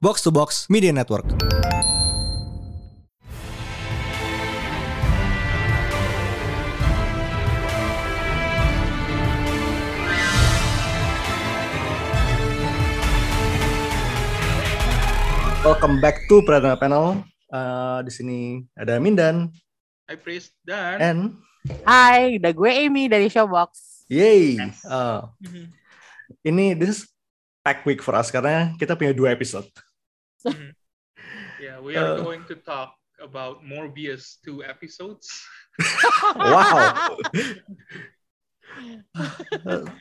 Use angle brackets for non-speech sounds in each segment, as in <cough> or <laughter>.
Box to Box Media Network. Welcome back to Pradana Panel. Uh, di sini ada Mindan Hi Priest dan and Hai, udah gue Amy dari Showbox. Yay. Yes. Uh, Mhm. ini this is pack week for us karena kita punya dua episode. Mhm. yeah, we are Uh. going to talk about Morbius two episodes. <laughs> Wow. <laughs>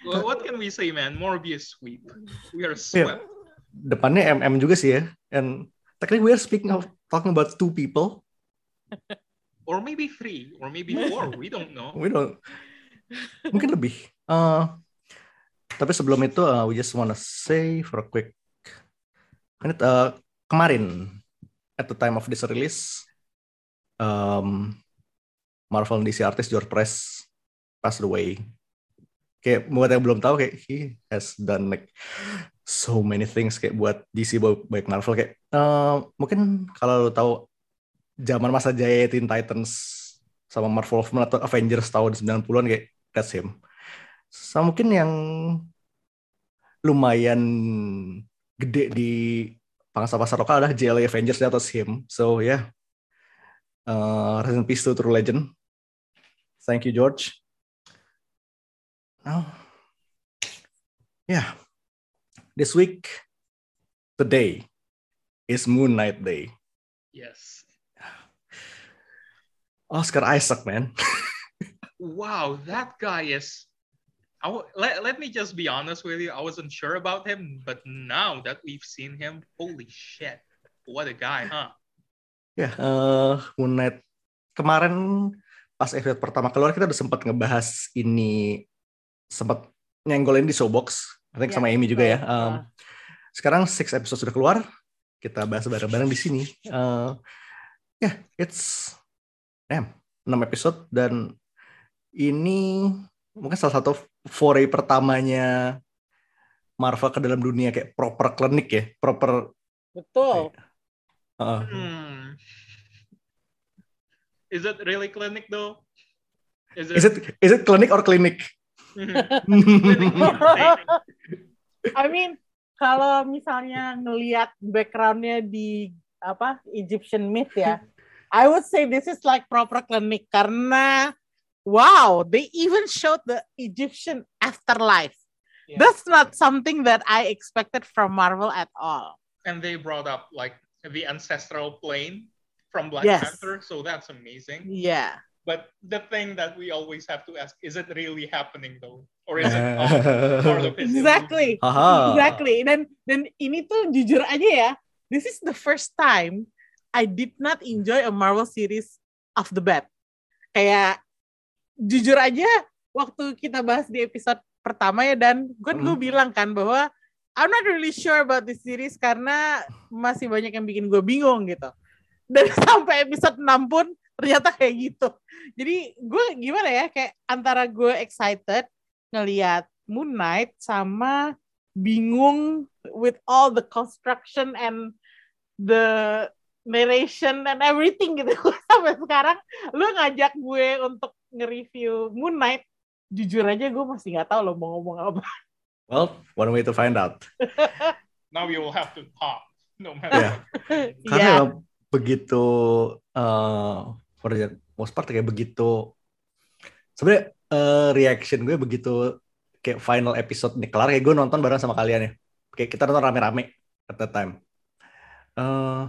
well, what can we say, man? Morbius sweep. We are Yeah. swept. Depannya MM juga sih ya. And technically we are speaking of talking about two people. <laughs> Or maybe three, or maybe four. We don't know. We don't. Mungkin lebih. Uh, tapi sebelum itu, uh, we just wanna say for a quick. Kan it, uh, kemarin, at the time of this release, um, Marvel DC artist George Press passed away. Kayak buat yang belum tahu, kayak he has done like so many things kayak buat DC baik Marvel kayak uh, mungkin kalau lo tahu zaman masa jaya Teen Titans sama Marvel Wolfman atau Avengers tahun 90-an kayak that's him. Sama mungkin yang lumayan gede di pangsa pasar lokal adalah JLA Avengers di atas him. So yeah. Uh, rest in peace to True Legend. Thank you George. Now, yeah. This week, today is Moon Knight Day. Yes. Oscar Isaac, man. <laughs> Wow, that guy is. I w- let, let me just be honest with you. I wasn't sure about him, but now that we've seen him, holy shit. What a guy, huh? Ya, eh Moon Knight kemarin pas episode pertama keluar kita udah sempat ngebahas ini sempat nyenggolin di Showbox, I think Ya, sama Amy juga ya. Um, sekarang six episode sudah keluar, kita bahas bareng-bareng di sini. Eh, ya, it's damn, 6 episode dan ini mungkin salah satu foray pertamanya Marvel ke dalam dunia kayak proper klinik ya, proper Betul. uh, Hmm. Is it really clinic though? Is is it is it klinik or klinik? Clinic. I mean, kalau misalnya ngelihat backgroundnya di apa Egyptian myth ya, I would say this is like proper clinic karena wow, they even showed the Egyptian afterlife. Yeah. That's not something that I expected from Marvel at all. and they brought up like the ancestral plane from Black Yes. Panther, so that's amazing. Yeah. But the thing that we always have to ask is it really happening though, or is it <laughs> all part of his Exactly. illusion? Haha. Exactly. Dan dan ini tuh jujur aja ya, this is the first time I did not enjoy a Marvel series off the bat. Kayak jujur aja waktu kita bahas di episode pertama ya dan gue gue Hmm. bilang kan bahwa I'm not really sure about this series karena masih banyak yang bikin gue bingung gitu. Dan <laughs> sampai episode 6 pun ternyata kayak gitu. Jadi gue gimana ya kayak antara gue excited ngelihat Moon Knight sama bingung with all the construction and the narration and everything gitu <laughs> sampai sekarang lu ngajak gue untuk nge-review Moon Knight jujur aja gue masih nggak tahu lo mau ngomong apa Well, one way to find out. <laughs> Now you will have to talk, no matter. Yeah. what. <laughs> Karena emang begitu uh, for the most part kayak begitu sebenarnya uh, reaction gue begitu kayak final episode nih kelar kayak gue nonton bareng sama kalian ya. Kayak kita nonton rame-rame at that time. Uh,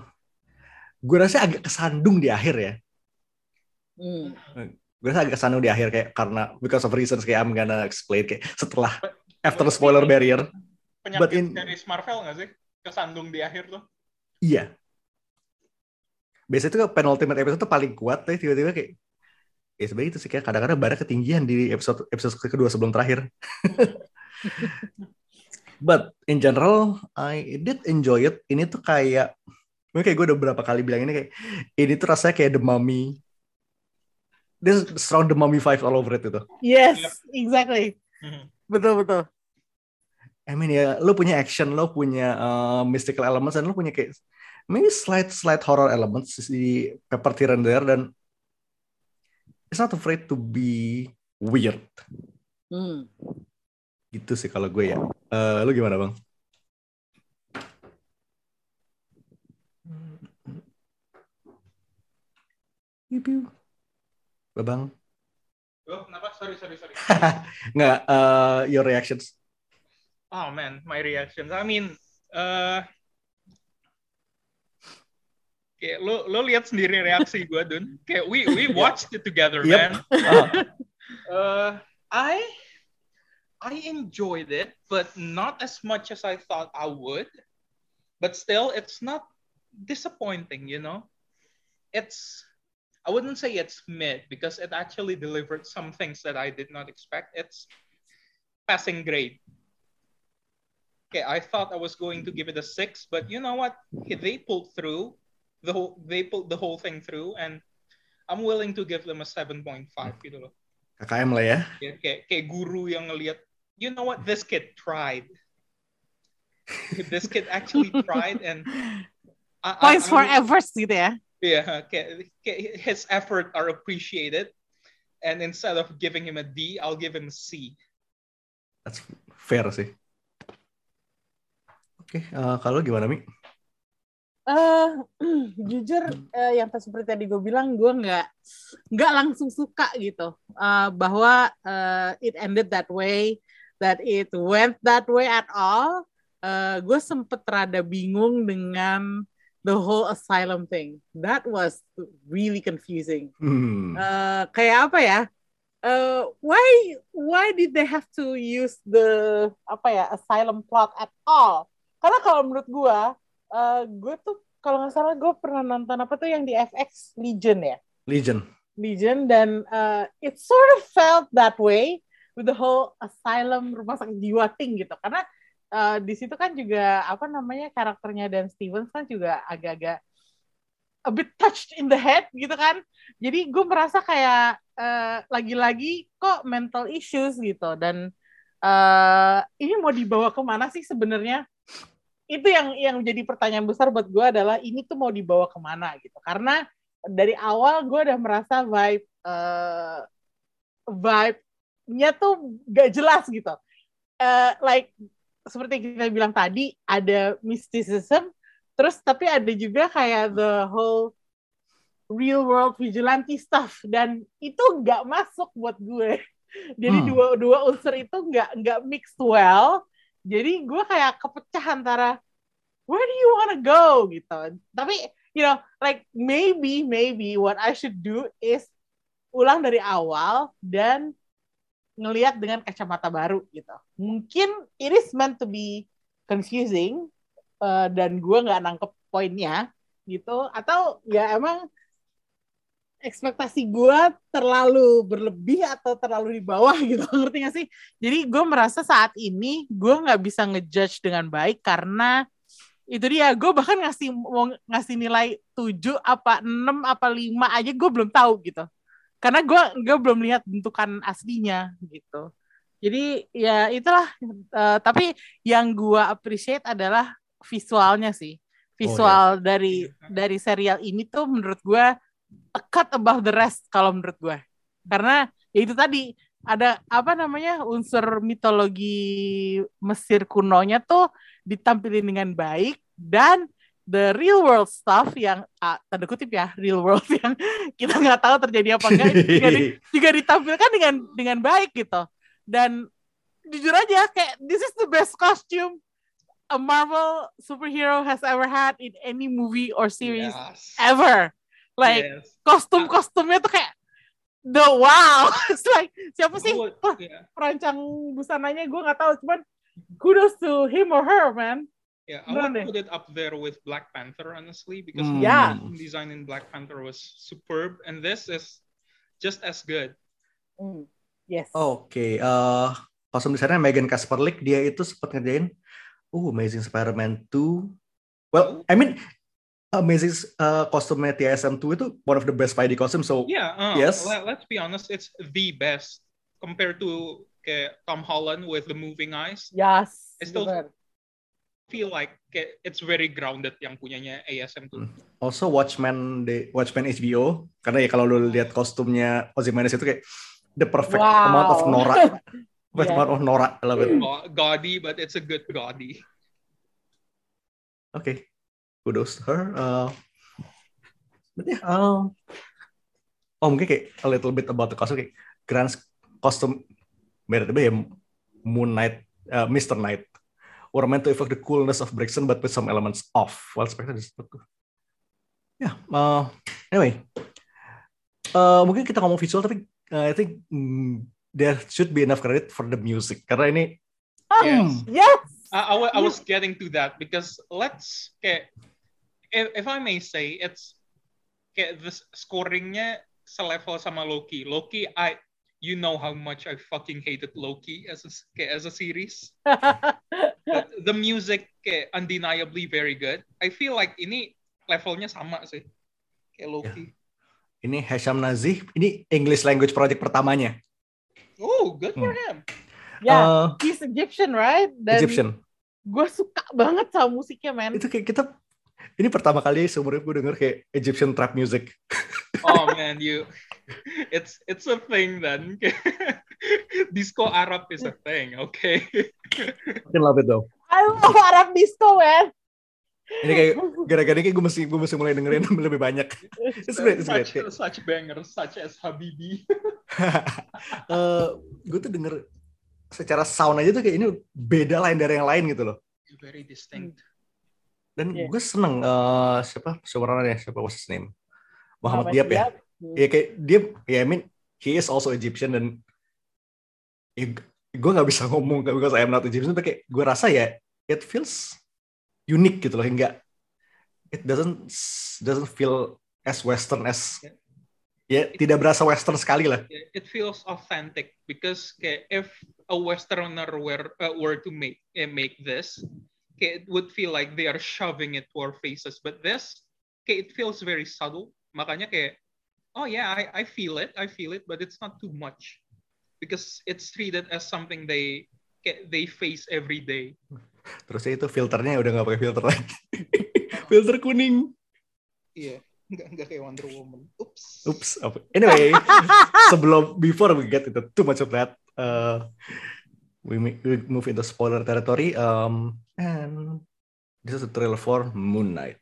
gue rasa agak kesandung di akhir ya. Hmm. Gue rasa agak kesandung di akhir kayak karena because of reasons kayak I'm gonna explain kayak setelah after the spoiler barrier. But Penyakit in- series Marvel nggak sih? Kesandung di akhir tuh. Iya. Biasanya itu penultimate episode tuh paling kuat tapi tiba-tiba kayak ya sebenarnya itu sih kayak kadang-kadang barang ketinggian di episode episode kedua sebelum terakhir. <laughs> But in general, I did enjoy it. Ini tuh kayak, mungkin kayak gue udah berapa kali bilang ini kayak, ini tuh rasanya kayak The Mummy. This strong The Mummy 5 all over it itu. Yes, Yep. exactly. Mhm. Betul betul. I mean ya, lo punya action, lo punya uh, mystical elements, dan lo punya kayak maybe slight slight horror elements di pepper here and there dan it's not afraid to be weird. Hmm. Gitu sih kalau gue ya. Uh, lo gimana bang? Piu Babang. Oh, kenapa? Sorry, sorry, sorry. <laughs> Nggak, uh, your reactions. Oh man, my reactions. I mean, uh, kayak lo lo lihat sendiri reaksi gue Dun. Kayak we we <laughs> watched it together, Yep. man. <laughs> Uh, Uh, I I enjoyed it, but not as much as I thought I would. But still, it's not disappointing, you know. It's I wouldn't say it's mid because it actually delivered some things that I did not expect. It's passing grade. Okay, I thought I was going to give it a six, but you know what? They pulled through the whole. They pulled the whole thing through, and I'm willing to give them a seven point five. Gitu loh. KKM lah ya. Ya, kayak kayak guru yang ngelihat, you know what? This kid tried. this kid actually tried, and <laughs> I, I- Points I- for efforts gitu ya. Yeah, his effort are appreciated, and instead of giving him a D, I'll give him a C. That's fair sih. Oke, uh, kalau gimana Mi? eh <clears throat> jujur eh, yang tadi- seperti tadi gue bilang gue nggak nggak langsung suka gitu Eh, bahwa eh, it ended that way that it went that way at all Eh, gue sempet rada bingung dengan the whole asylum thing. That was really confusing. Hmm. Eh, kayak apa ya? Eh, why why did they have to use the apa ya asylum plot at all? Karena kalau menurut gue eh gue tuh kalau nggak salah gue pernah nonton apa tuh yang di FX Legion ya? Legion. Legion dan uh, it sort of felt that way with the whole asylum rumah sakit jiwa thing gitu. Karena uh, di situ kan juga apa namanya karakternya Dan Stevens kan juga agak-agak a bit touched in the head gitu kan. Jadi gue merasa kayak uh, lagi-lagi kok mental issues gitu. Dan uh, ini mau dibawa ke mana sih sebenarnya? Itu yang yang menjadi pertanyaan besar buat gue adalah ini tuh mau dibawa ke mana gitu. Karena dari awal gue udah merasa vibe eh vibe-nya tuh gak jelas gitu. Eh, like seperti yang kita bilang tadi ada mysticism, terus tapi ada juga kayak the whole real world vigilante stuff dan itu nggak masuk buat gue. <laughs> Jadi Hmm. dua dua unsur itu nggak nggak mixed well. Jadi gue kayak kepecah antara where do you wanna go gitu. Tapi you know, like maybe maybe what I should do is ulang dari awal dan ngelihat dengan kacamata baru gitu. Mungkin it is meant to be confusing uh, dan gue nggak nangkep poinnya gitu. Atau ya emang ekspektasi gue terlalu berlebih atau terlalu di bawah <laughs> gitu ngerti gak sih? Jadi gue merasa saat ini gue nggak bisa ngejudge dengan baik karena itu dia gue bahkan ngasih ngasih nilai 7 apa 6 apa 5 aja gue belum tahu gitu karena gue gue belum lihat bentukan aslinya gitu. Jadi ya itulah Eh, tapi yang gue appreciate adalah visualnya sih. Visual dari dari serial ini tuh menurut gue a cut above the rest kalau menurut gue karena ya itu tadi ada apa namanya unsur mitologi Mesir kunonya tuh ditampilin dengan baik dan the real world stuff yang ah, tanda kutip ya real world <laughs> yang kita nggak tahu terjadi apa enggak juga, di- <laughs> juga ditampilkan dengan dengan baik gitu dan jujur aja kayak this is the best costume a Marvel superhero has ever had in any movie or series Yes. ever like Yes. kostum-kostumnya tuh kayak the wow <laughs> it's like siapa sih yeah. perancang busananya gue nggak tahu cuman kudos to him or her man Yeah, I Beneran would put it up there with Black Panther, honestly, because the Yeah. costume design in Black Panther was superb, and this is just as good. Hmm, yes Oke, eh kostum desainnya Megan Kasperlik dia itu sempat ngerjain uh Amazing Spider-Man 2. Well, I mean Amazing uh, kostumnya TSM 2 itu one of the best Spidey costume. So Yeah, uh, Yes. let, us be honest, it's the best compared to kayak Tom Holland with the moving eyes. Yes. I still- bener. Feel like kayak it's very grounded yang punyanya ASM tuh. Also Watchmen di Watchmen HBO karena ya kalau lu lihat kostumnya Ozymandias itu kayak the perfect Wow. amount of Nora. <laughs> Perfect Yeah. amount of Nora. I love it. Ga- Gaudy, but it's a good gaudy. Oke. Kudos to her. Uh, but yeah, um, oh mungkin kayak a little bit about the costume kayak Grant's costume beda ya Moon Knight, uh, Mr. Knight were meant to evoke the coolness of Brixton but with some elements off. Well, Spectre is Yeah. Uh, anyway, uh, mungkin kita ngomong visual tapi uh, I think mm, there should be enough credit for the music karena ini Yes. Yes. I, I, I was getting to that because let's kayak if, if I may say it's kayak the scoringnya selevel sama Loki. Loki I you know how much I fucking hated Loki as a, as a series. <laughs> But the music kayak undeniably very good. I feel like ini levelnya sama sih kayak Loki. ini Hasham Nazih ini English language project pertamanya. Oh, good for Hmm. him. ya, Uh, he's Egyptian, right? Dan Egyptian. gue suka banget sama musiknya, man. Itu kayak kita ini pertama kali seumur hidup gue denger kayak Egyptian trap music. <laughs> Oh man, you it's it's a thing then. <laughs> Disco Arab is a thing, okay? I love it though. I love Arab disco, man. Ini kayak gara-gara ini kayak gue mesti gue mesti mulai dengerin <laughs> lebih banyak. It's great, it's great. such, such bangers such as Habibi. Eh, gue tuh denger secara sound aja tuh kayak ini beda lain dari yang lain gitu loh. Very distinct. Dan Yeah. gue seneng eh, siapa showrunnernya siapa was his name Muhammad Muhammad Diab ya. Diab. Ya kayak dia ya I mean he is also Egyptian dan ya, gue nggak bisa <laughs> ngomong because I am not Egyptian tapi kayak gue rasa ya it feels unique gitu loh hingga it doesn't doesn't feel as western as ya tidak berasa western sekali lah. It feels authentic because kayak if a Westerner were uh, were to make eh, make this, kayak it would feel like they are shoving it to our faces. But this, kayak it feels very subtle. Makanya kayak, oh yeah, I I feel it, I feel it, but it's not too much because it's treated as something they kayak they face every day. Terus itu filternya udah nggak pakai filter lagi. <laughs> filter kuning. Iya, nggak nggak kayak Wonder Woman. Oops. Oops. Anyway, <laughs> sebelum before we get into too much of that, uh, we, we move into spoiler territory. Um, and this is a trailer for Moon Knight.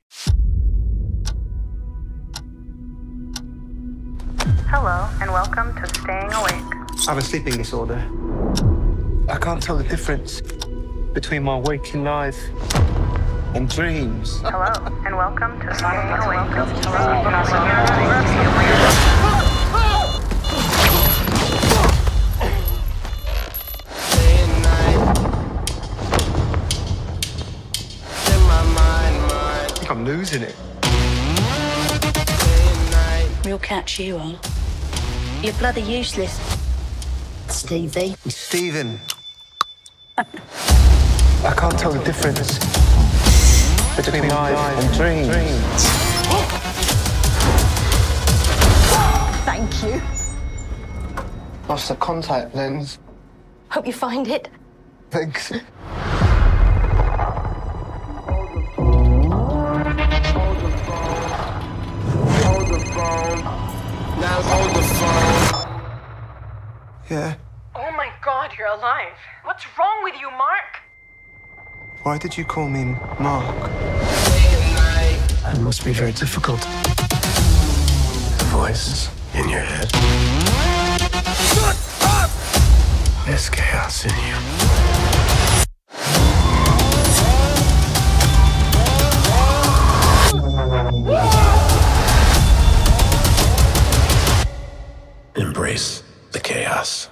Hello, and welcome to Staying Awake. I have a sleeping disorder. I can't tell the difference between my waking life and dreams. Hello, and welcome to Staying Awake. Losing it. Real catch you on. You're bloody useless. Stevie. Stephen. I can't tell the difference between life and dreams. Thank you. Lost the contact lens. Hope you find it. Thanks. Yeah. Oh my god, you're alive. What's wrong with you, Mark? Why did you call me Mark? It must be very difficult. The voice in your head. Shut up! There's chaos in you. Embrace the chaos.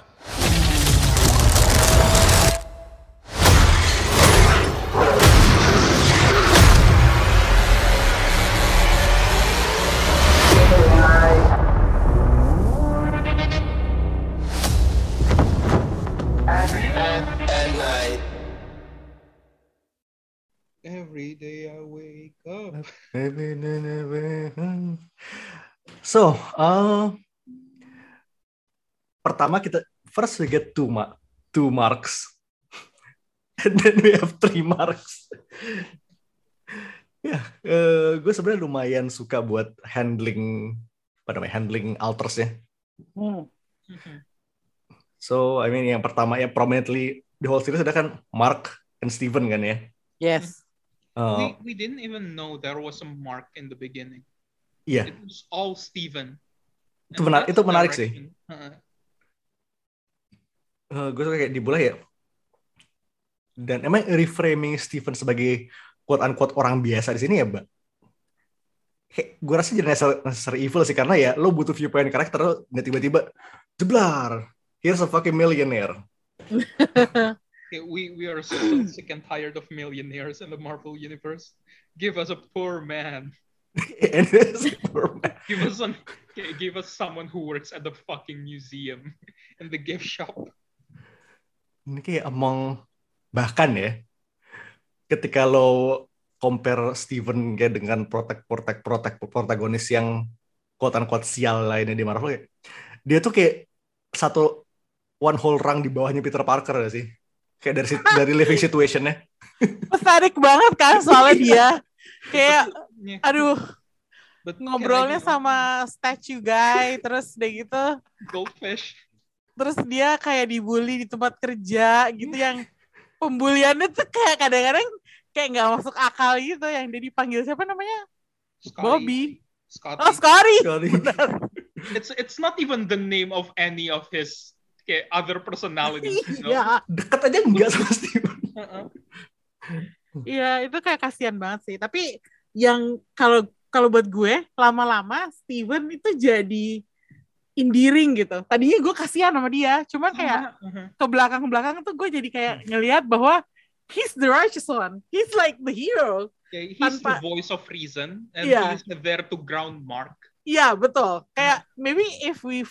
Every day I wake up. So, uh, pertama kita first we get Tuma. two marks. <laughs> And then we have three marks. <laughs> ya, eh, gue sebenarnya lumayan suka buat handling apa namanya handling alters ya. Hmm. So I mean yang pertama ya prominently the whole series ada kan Mark and Steven kan ya. Yes. Eh, we, we didn't even know there was a mark in the beginning. Iya, It was all Steven. Itu that's itu menarik sih. Uh-uh. eh, gue suka kayak di bola ya. Dan emang reframing Steven sebagai quote unquote orang biasa di sini ya, Mbak. Kayak gue rasa jadi necessary, necessary evil sih karena ya lo butuh viewpoint karakter lo dan tiba-tiba jeblar. Here's a fucking millionaire. <laughs> Okay, we, we are so sick and tired of millionaires in the Marvel universe. Give us a poor man. <laughs> And it's poor man. Give us some. Give us someone who works at the fucking museum in the gift shop. Ini kayak among bahkan ya ketika lo compare Steven kayak dengan protek protek protek protagonis yang quote unquote sial lainnya di Marvel kayak, dia tuh kayak satu one whole rang di bawahnya Peter Parker gak sih kayak dari dari living situationnya <laughs> Menarik banget kan soalnya dia. Kayak Yeah. aduh But ngobrolnya sama statue guy terus udah gitu goldfish. Terus dia kayak dibully di tempat kerja gitu yang <laughs> pembuliannya tuh kayak kadang-kadang kayak nggak masuk akal gitu yang dia dipanggil siapa namanya Scotty. Bobby Scotty. oh Scotty. <laughs> It's it's not even the name of any of his okay, other personalities. You know? <laughs> iya deket aja enggak sama Steven Uh-uh. iya itu kayak kasihan banget sih tapi yang kalau kalau buat gue lama-lama Steven itu jadi endearing gitu tadinya gue kasihan sama dia cuman kayak ke belakang ke belakang tuh gue jadi kayak ngelihat bahwa he's the righteous one he's like the hero Okay, he's Tanpa- the voice of reason, and Yeah. he's there to ground Mark. Iya betul. Kayak maybe if we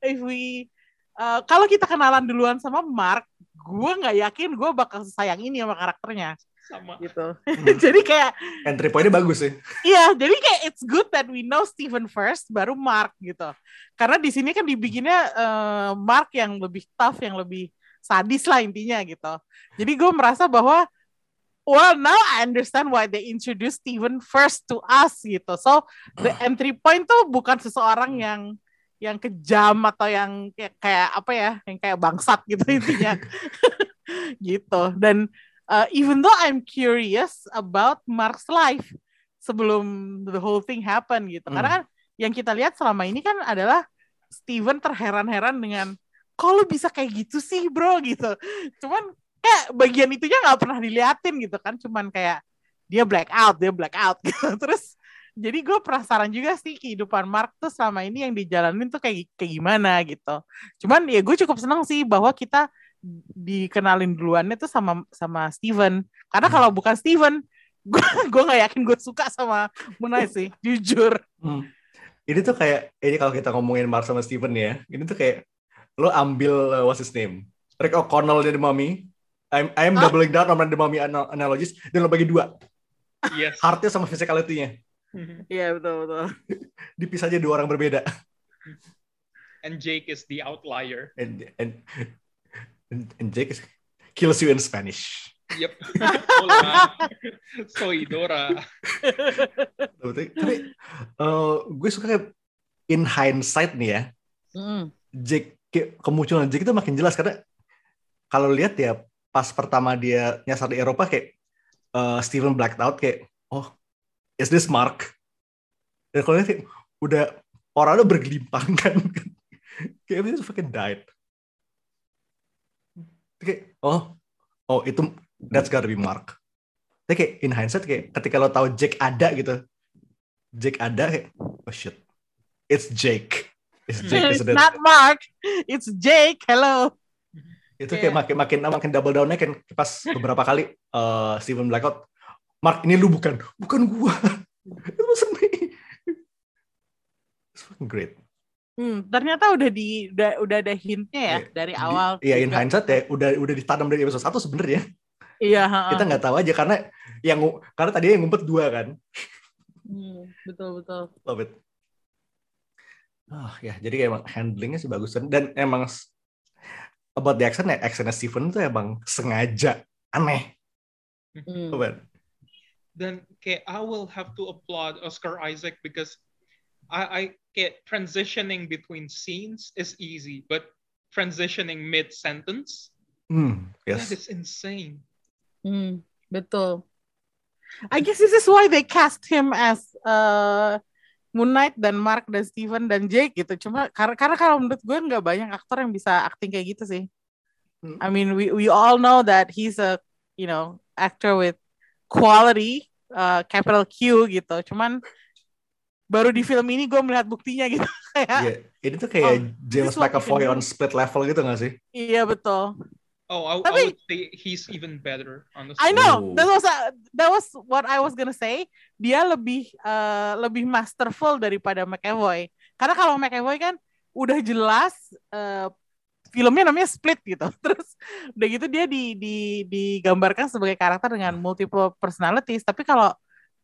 if we uh, kalau kita kenalan duluan sama Mark, gue nggak yakin gue bakal sayang ini sama karakternya Sama. gitu. <laughs> jadi kayak entry pointnya bagus sih iya, jadi kayak it's good that we know Steven first, baru Mark gitu. Karena di sini kan dibikinnya uh, Mark yang lebih tough, yang lebih sadis lah intinya gitu. Jadi gue merasa bahwa Well, now I understand why they introduce Steven first to us gitu. So the entry point tuh bukan seseorang yang yang kejam atau yang kayak, kayak apa ya, yang kayak bangsat gitu intinya. <laughs> <laughs> gitu. Dan uh, even though I'm curious about Mark's life sebelum the whole thing happen gitu. Hmm. Karena kan yang kita lihat selama ini kan adalah Steven terheran-heran dengan kok lu bisa kayak gitu sih bro gitu. Cuman kayak bagian itunya nggak pernah diliatin gitu kan. Cuman kayak dia black out, dia black out <laughs> gitu. Terus jadi gue penasaran juga sih kehidupan Mark tuh selama ini yang dijalanin tuh kayak kayak gimana gitu. Cuman ya gue cukup seneng sih bahwa kita dikenalin duluannya tuh sama sama Steven. Karena kalau bukan Steven, <laughs> gue gue nggak yakin gue suka sama Munai sih, <laughs> jujur. Hmm. Ini tuh kayak ini kalau kita ngomongin Mark sama Steven ya, ini tuh kayak lo ambil uh, what's his name, Rick O'Connell dari Mummy, I'm I'm Ah. doubling down on the Mummy ana- analogies dan lo bagi dua, Yes. heartnya sama physicality-nya, Iya betul betul. <laughs> dipisah aja dua orang berbeda, and Jake is the outlier. and and and, and Jake is, kills you in Spanish. Yep. <laughs> Hola. Soy Dora. Tapi uh, gue suka kayak in hindsight nih ya, Mm. Jake kemunculan Jake itu makin jelas karena kalau lihat ya pas pertama dia nyasar di Eropa kayak uh, Steven blacked out kayak oh is this Mark dan kalau lihat kayak, udah orang udah bergelimpang <laughs> kan kayak dia fucking died kayak oh oh itu that's gotta be Mark tapi kayak in hindsight kayak ketika lo tahu Jake ada gitu Jake ada kayak oh shit it's Jake it's Jake It's isn't it? not Mark, it's Jake. Hello. itu kayak Iya. makin makin makin double downnya kan pas beberapa kali eh, Steven Blackout Mark ini lu bukan bukan gua <laughs> it wasn't me it's fucking great Hmm, ternyata udah di udah, udah ada hintnya ya Iya. dari awal. iya in juga. hindsight ya udah udah ditanam dari episode 1 sebenarnya Iya, ha-ha. kita nggak tahu aja karena yang karena tadi yang ngumpet dua kan Hmm, betul betul. love it ah ya jadi kayak emang handlingnya sih bagus dan emang about the accent ya accentnya Steven tuh emang sengaja aneh. Hmm. Then okay, I will have to applaud Oscar Isaac because I, I get transitioning between scenes is easy, but transitioning mid sentence that yes. is insane. Hmm, betul. I guess this is why they cast him as uh, Moon Knight dan Mark dan Steven dan Jake gitu. Cuma karena karena kalau menurut gue nggak banyak aktor yang bisa acting kayak gitu sih. Hmm. I mean we we all know that he's a you know actor with quality uh, capital Q gitu. Cuman baru di film ini gue melihat buktinya gitu. <laughs> Kayak, Iya, ini tuh kayak Oh, James McAvoy on split level gitu gak sih? iya betul. Oh, I, I Tapi- would say he's even better, honestly. I know. Oh. That was uh, that was what I was gonna say. Dia lebih uh, lebih masterful daripada McAvoy. Karena kalau McAvoy kan udah jelas uh, filmnya namanya Split gitu. <laughs> Terus udah gitu dia di, di digambarkan sebagai karakter dengan multiple personalities. Tapi kalau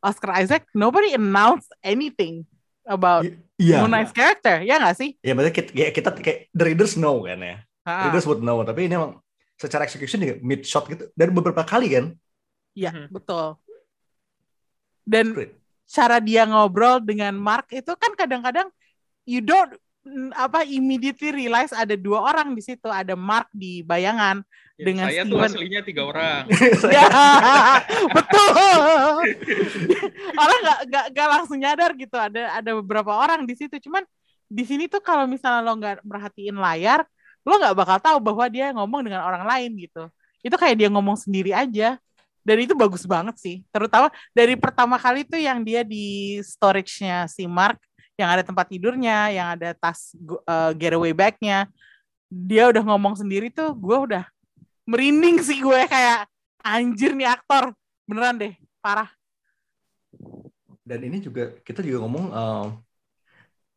Oscar Isaac, nobody announced anything about I- Iya. Moon Knight's character, ya nggak sih? Ya maksudnya kita, kayak kita kayak the readers know kan ya. Ah, Readers would know, tapi ini emang secara execution juga mid shot gitu dan beberapa kali kan. Iya, Mhm. betul. Dan Great. cara dia ngobrol dengan Mark itu kan kadang-kadang you don't apa immediately realize ada dua orang di situ, ada Mark di bayangan. Ya, dengan saya tuh Steven. aslinya tiga orang. <laughs> Ya, <laughs> betul. orang nggak nggak nggak langsung nyadar gitu. Ada ada beberapa orang di situ. Cuman di sini tuh kalau misalnya lo nggak merhatiin layar, lo nggak bakal tahu bahwa dia ngomong dengan orang lain gitu. Itu kayak dia ngomong sendiri aja. Dan itu bagus banget sih. Terutama dari pertama kali tuh yang dia di storage-nya si Mark, yang ada tempat tidurnya, yang ada tas uh, getaway bag-nya. Dia udah ngomong sendiri tuh, gue udah merinding sih gue kayak anjir nih aktor. Beneran deh parah. Dan ini juga kita juga ngomong um,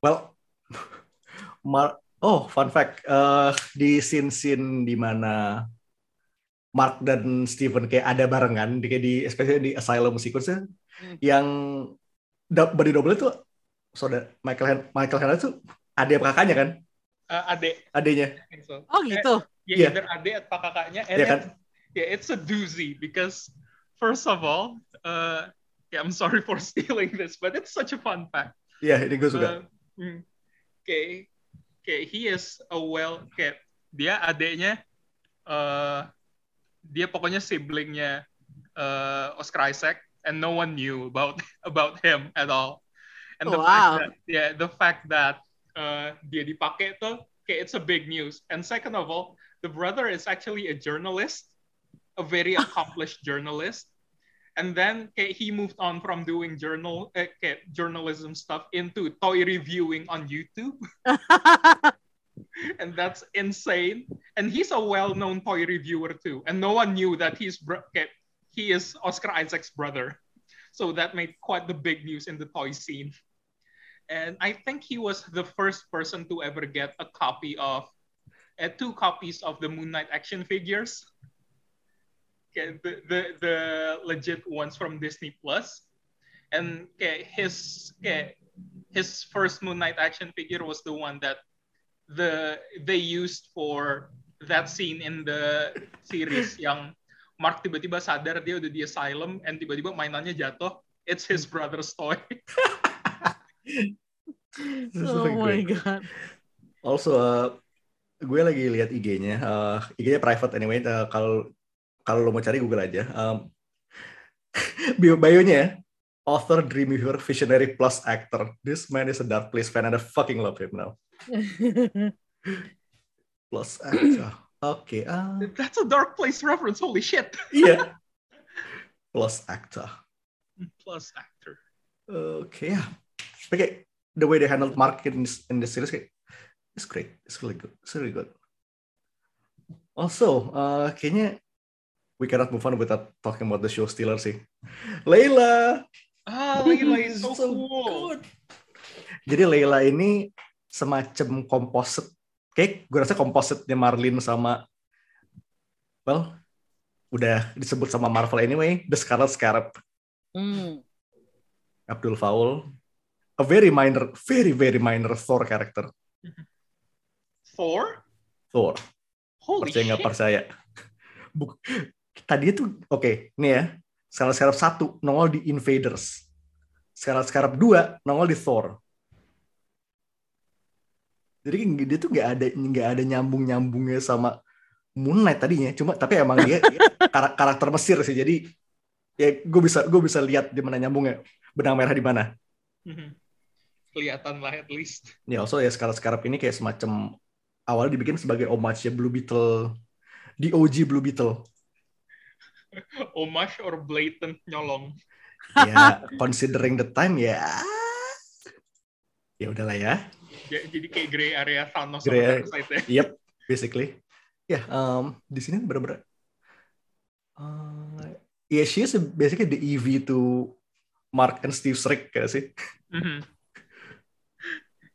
well <laughs> Mar oh fun fact uh, di scene-scene di mana Mark dan Steven kayak ada barengan di kayak di especially di Asylum sequence yang da- body double itu saudara Michael Han Michael Hanna itu adik apa kakaknya kan? Uh, adek, adiknya. I think so. oh gitu Ya, Iya. either adek atau kakaknya. And Iya kan? it's, yeah, it's a doozy because first of all, uh, yeah, I'm sorry for <laughs> stealing this, but it's such a fun fact. iya ini gue suka Uh, hmm. Okay, okay, he is a well, okay, dia adeknya, uh, dia pokoknya siblingnya uh, Oscar Isaac, and no one knew about <laughs> about him at all. And the Wow. fact that, yeah, the fact that uh, dia dipakai tuh, okay, it's a big news. And second of all, the brother is actually a journalist, a very <laughs> accomplished journalist. And then okay, he moved on from doing journal eh, okay, journalism stuff into toy reviewing on YouTube, <laughs> and that's insane. And he's a well-known toy reviewer too, and no one knew that he's okay, he is Oscar Isaac's brother. So that made quite the big news in the toy scene. And I think he was the first person to ever get a copy of, uh, two copies of the Moon Knight action figures. Okay, the, the the legit ones from Disney Plus, and okay, his okay, his first Moon Knight action figure was the one that the they used for that scene in the series <coughs> yang Mark tiba-tiba sadar dia udah di asylum and tiba-tiba mainannya jatuh. It's his brother's toy. <laughs> Oh really my great. god Also, uh, gue lagi lihat IG-nya. Uh, IG-nya private anyway. Uh, kalau kalau lo mau cari Google aja. Um, <laughs> bio bio-nya ya, author, dreamweaver, visionary plus actor. This man is a dark place fan and I fucking love him now. <laughs> Plus actor. Oke, ah, That's a Dark Place reference. Holy shit. <laughs> iya. Plus actor. Plus actor. Oke ya. Tapi kayak the way they handled Mark in this, in this series kayak it's great. It's really good. It's really good. Also, uh, kayaknya we cannot move on without talking about the show stealer sih. <laughs> Layla. Ah, Layla is so, So cool. good. Jadi Layla ini semacam composite. Kayak gue rasa composite-nya Marlin sama well udah disebut sama Marvel anyway, The Scarlet Scarab. Hmm. Abdul Faul, a very minor, very very minor Thor character. <laughs> Thor? Thor. Holy percaya nggak <laughs> percaya. Buk- Tadi itu oke, nih ya. Scarab Scarab satu nongol di Invaders. Scarab Scarab dua nongol di Thor. Jadi dia tuh nggak ada nggak ada nyambung nyambungnya sama Moon Knight tadinya. Cuma tapi emang dia, dia <laughs> kar- karakter Mesir sih. Jadi ya gue bisa gue bisa lihat di mana nyambungnya. Benang merah di mana. Mhm. Kelihatan lah at least. Ya also ya Scarab Scarab ini kayak semacam awalnya dibikin sebagai homage ya Blue Beetle di OG Blue Beetle. <laughs> Homage or blatant nyolong. ya considering the time ya ya udahlah ya Ja- Jadi kayak gray area Thanos sama area. Ya. yep basically ya um, di sini bener-bener uh, ya she is basically the EV to Mark and Steve Strick kayak sih Mhm.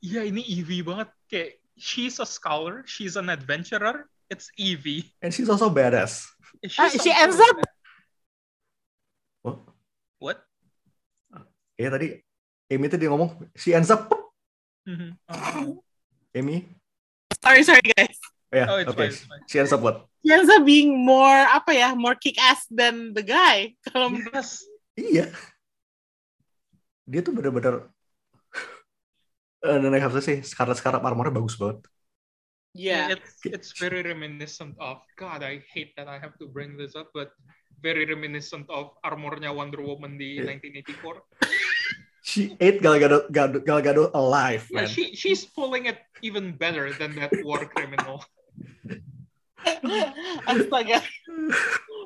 Iya ini Evie banget kayak she's a scholar, she's an adventurer, it's Evie. and she's also badass She's Ah, she also- ends up- Oh. What? ya tadi Amy tadi ngomong she ends up Mhm. Amy Sorry, sorry guys. ya Oh, it's Um, fine, it's fine. she ends up what He ends up being more apa ya, more kick ass than the guy. <laughs> Kalau Yes. Iya. Dia tuh bener-bener Eh, dan I have to say, Scarlet Scarab armornya bagus banget. yeah. It's it's very reminiscent of God. I hate that I have to bring this up, but very reminiscent of armornya Wonder Woman di Yeah. 1984. She ate Gal Gadot, Gal, Gal Gadot alive, Yeah, man. she she's pulling it even better than that war criminal. <laughs> <laughs> Astaga.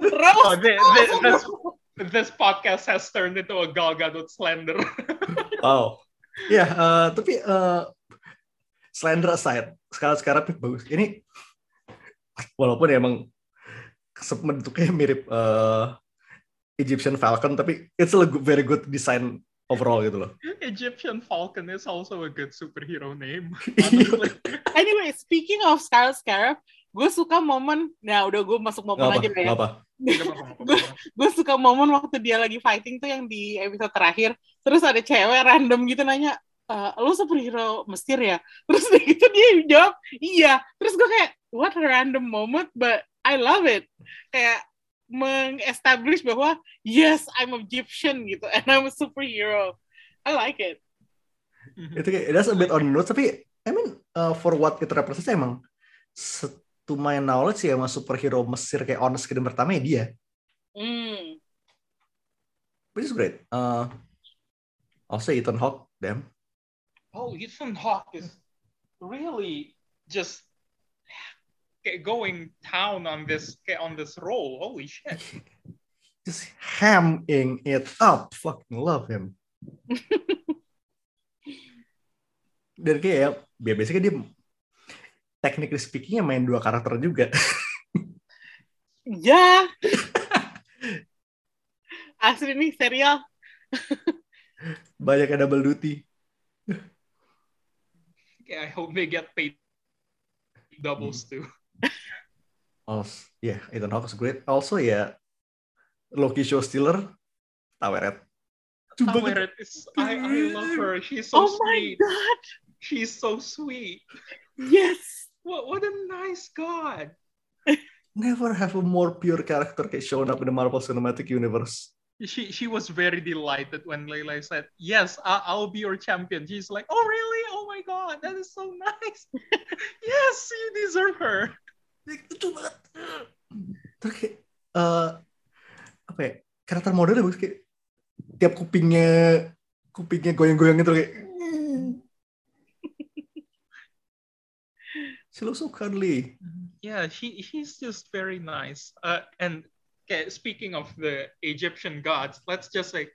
Oh, Rose. thi- thi- this, <laughs> this podcast has turned into a Gal Gadot slander. Wow. Ya, eh, tapi eh, Slender aside, Scarab ini bagus. Ini walaupun emang se- bentuknya mirip eh, Egyptian Falcon, tapi it's a good- very good design overall gitu loh. Egyptian Falcon is also a good superhero name. <laughs> Iya. Anyway, speaking of Scarlet Scarab, gue suka momen, nah udah gue masuk momen apa, aja lah ya. apa. Apa-apa. Gue suka momen waktu dia lagi fighting tuh yang di episode terakhir, terus ada cewek random gitu nanya, e, lo superhero Mesir ya? <laughs> Terus dia gitu dia jawab, iya. Terus gue kayak, what a random moment, but I love it. Kayak meng-establish bahwa, yes, I'm Egyptian gitu, and I'm a superhero. I like it. itu kayak that's a bit on the nose tapi I mean uh, for what it represents emang se- to my knowledge ya emang superhero Mesir kayak on screen pertama ya dia Hmm. which is great uh, also Ethan Hawke damn Oh, Ethan Hawke is really just kayak going down on this kayak on this role. Holy shit. <laughs> just hamming it up fucking love him <laughs> dan kayak ya ya basically dia technically speakingnya main dua karakter juga Ya. Asli nih serial. banyak yang double duty Okay, I hope they get paid doubles too. also yeah Ethan Hawke is great also ya Loki show stealer Taweret Taweret is I, I love her. She's so oh my sweet. god. She's so sweet. Yes. What what a nice god. never have a more pure character kayak shown up in the Marvel Cinematic Universe. She she was very delighted when Layla said, "Yes, I, I'll be your champion." She's like, "Oh really? Oh my god, that is so nice. <laughs> yes, you deserve her." Terus kayak eh, apa ya? Karakter modelnya bagus kayak tiap kupingnya kupingnya goyang-goyang gitu kayak She looks so cuddly. Yeah, she she's just very nice. Uh, and okay, speaking of the Egyptian gods, let's just say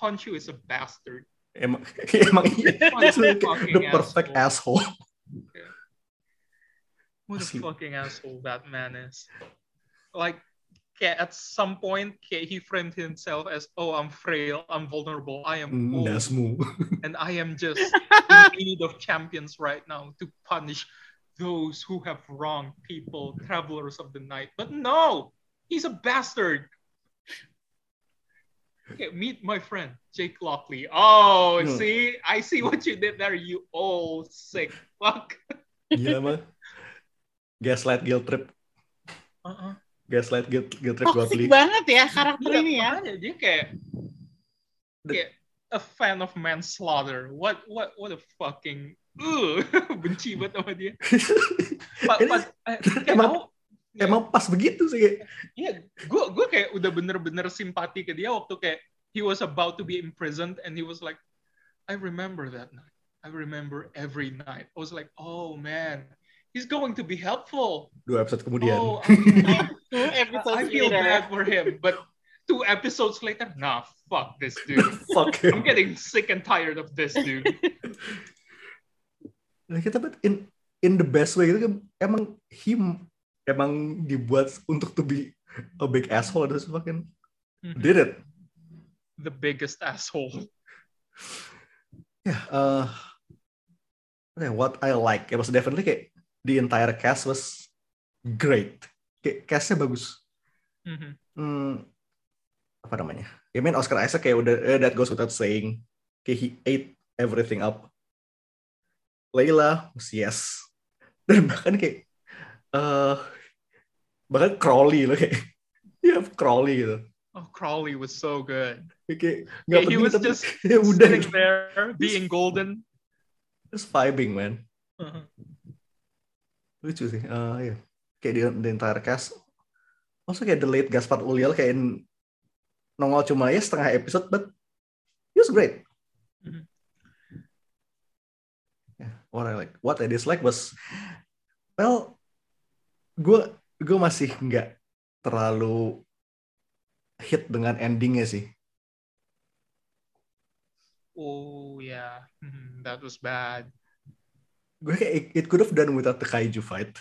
Honshu is a bastard. Emang, emang iya. What a Kayak the perfect asshole. What a fucking asshole that man is. Like, okay, at some point, okay, he framed himself as, "Oh, I'm frail, I'm vulnerable, I am Mm, old, and I am just <laughs> in need of champions right now to punish those who have wronged people, travelers of the night." But no, he's a bastard. Okay, meet my friend Jake Lockley. Oh, Hmm. see, I see what you did there. You old sick fuck. Gila mah. Gaslight guilt trip. Uh-uh. Gaslight, guilt, guilt trip, Toxic godly. banget ya karakter Iya, ini ya. makanya dia kayak The- kayak a fan of manslaughter. What what what a fucking uh, <laughs> benci banget sama dia. <laughs> Pa- Ini pas- eh, <laughs> emang- aku- Emang pas begitu sih. Iya, gue gue kayak udah bener-bener simpati ke dia waktu kayak he was about to be imprisoned and he was like, I remember that night. I remember every night. I was like, oh man, he's going to be helpful. Dua episode kemudian. Oh, I, Two episodes I feel later. bad for him, but two episodes later, nah, fuck this dude. Fuck I'm getting sick and tired of this dude. Nah, kita but in in the best way gitu kan emang him emang dibuat untuk to be a big asshole terus fucking did it. the biggest asshole. Eh, okay, what I like, it was definitely kayak the entire cast was great. Kayak castnya bagus. Mhm. Hmm, apa namanya? I mean Oscar Isaac kayak udah eh, that goes without saying. Kayak he ate everything up. Layla yes. Dan bahkan kayak eh bahkan Crowley loh kayak <laughs> ya Crowley gitu. Oh, Crawley was so good. Kayak nggak Yeah, he penting was tapi just <laughs> ya udah Sitting there, being golden. just vibing man. Uh-huh. lucu sih Eh ya kayak di, di entire cast also kayak the late Gaspar Ulliel kayak in- nongol cuma ya setengah episode but he was great Mhm. Yeah, what I like what I dislike was well gue gue masih nggak terlalu hit dengan endingnya sih Oh yeah, Mhm, that was bad. gue kayak it, it could have done without the kaiju fight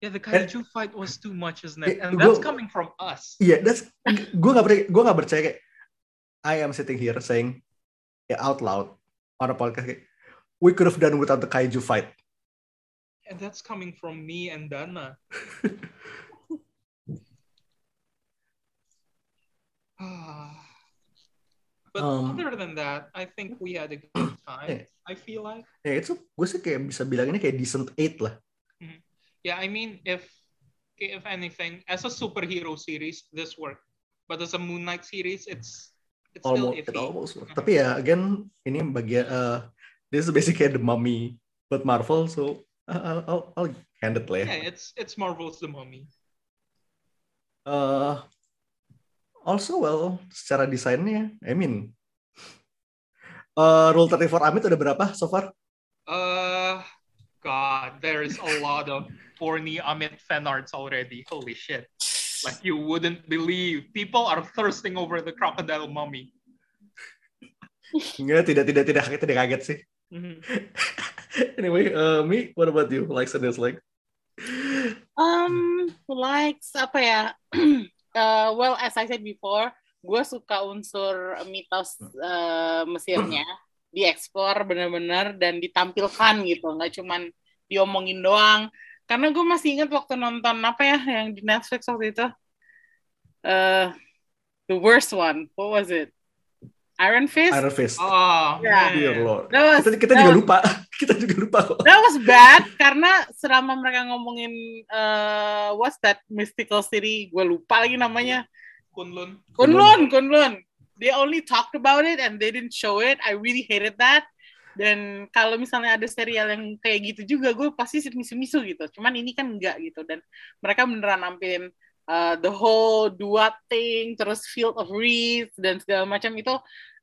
Yeah, the kaiju fight was too much, isn't it? Eh, And gua- that's coming from us. Iya, that's gue nggak percaya, gue nggak percaya kayak I am sitting here saying ya out loud on a podcast kayak we could have done without the kaiju fight. And that's coming from me and Dana. <laughs> Ah. but Um, other than that, I think we had a good <coughs> time. Yeah. I feel like. Ya itu gue sih kayak bisa bilang ini kayak decent eight lah. Yeah, I mean, if if anything, as a superhero series, this worked. But as a Moon Knight series, it's it's still Almost, it iffy. almost. Tapi ya again ini bagian uh, this is basically the mummy but Marvel so uh, I'll, I'll, I'll hand it lah ya. Yeah, it's it's Marvel's The Mummy. Uh, also well secara desainnya I mean uh, Rule 34 Amit udah berapa so far? Uh, God, there is a lot of horny Amit fan arts already. Holy shit! Like you wouldn't believe, people are thirsting over the crocodile mummy. Enggak, tidak tidak tidak tidak kaget sih. Mhm. <laughs> anyway, uh, me, what about you? Likes and dislike? Um, likes apa ya? <clears throat> Uh, well, as I said before, gue suka unsur mitos uh, Mesirnya <clears throat> dieksplor bener-bener dan ditampilkan gitu, nggak cuman diomongin doang. Karena gue masih ingat waktu nonton apa ya yang di Netflix waktu itu, uh, the worst one, what was it? Iron Fist. Iron Fist. Oh, Yeah. Dear. Lord. Was, Kita, kita juga was- lupa. <laughs> Kita juga lupa kok. That was bad karena selama mereka ngomongin uh, what's that mystical city, gue lupa lagi namanya. Kunlun. Kunlun, Kunlun. They only talked about it and they didn't show it. I really hated that. Dan kalau misalnya ada serial yang kayak gitu juga, gue pasti misu-misu gitu. Cuman ini kan enggak gitu. Dan mereka beneran nampilin uh, the whole dua thing, terus Field of Reeds, dan segala macam itu.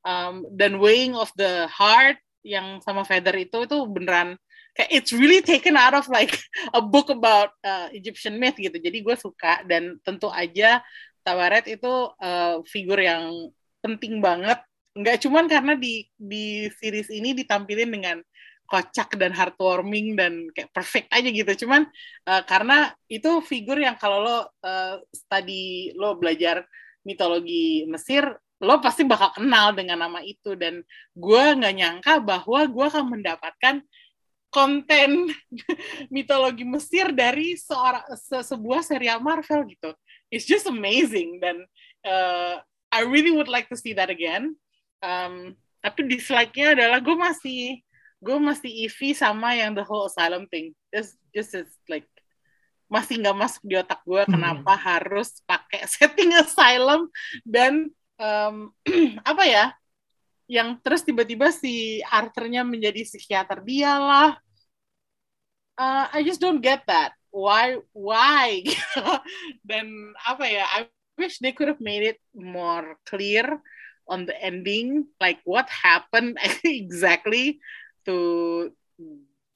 Um, dan Weighing of the Heart yang sama Feather itu, itu beneran kayak it's really taken out of like <laughs> a book about uh, Egyptian myth gitu. Jadi gue suka dan tentu aja Tawaret itu uh, figur yang penting banget. Nggak cuman karena di di series ini ditampilin dengan kocak dan heartwarming dan kayak perfect aja gitu. Cuman uh, karena itu figur yang kalau lo uh, study lo belajar mitologi Mesir, lo pasti bakal kenal dengan nama itu dan gue nggak nyangka bahwa gue akan mendapatkan konten <laughs> mitologi Mesir dari seorang se- sebuah serial Marvel gitu. It's just amazing dan uh, I really would like to see that again. Um, tapi dislike-nya adalah gue masih gue masih iffy sama yang the whole asylum thing. Just just it's like masih nggak masuk di otak gue Hmm. kenapa harus pakai <laughs> setting asylum dan em, <clears throat> apa ya yang terus tiba-tiba si Arthurnya menjadi psikiater dia lah Uh, I just don't get that why why <laughs> dan apa ya I wish they could have made it more clear on the ending like what happened <laughs> exactly to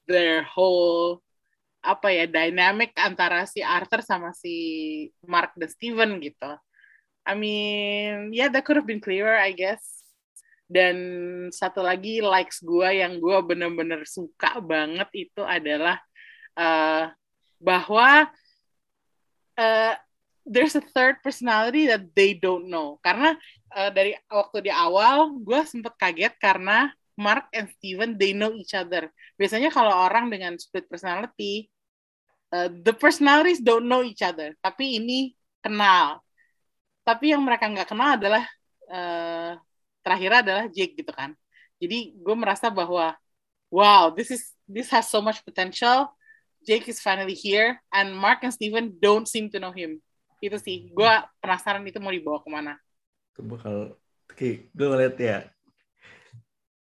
their whole apa ya dynamic antara si Arthur sama si Mark dan Steven gitu. I mean, yeah, that could have been clearer, I guess. Dan satu lagi likes gue yang gue bener-bener suka banget itu adalah uh, bahwa uh, there's a third personality that they don't know. Karena uh, dari waktu di awal gue sempet kaget karena Mark and Steven they know each other. Biasanya kalau orang dengan split personality, uh, the personalities don't know each other. Tapi ini kenal. Tapi yang mereka nggak kenal adalah uh, terakhir adalah Jake gitu kan. Jadi gue merasa bahwa wow, this is this has so much potential. Jake is finally here, and Mark and Steven don't seem to know him. Itu sih, gue penasaran itu mau dibawa ke mana. Itu bakal kayak gue ngeliat ya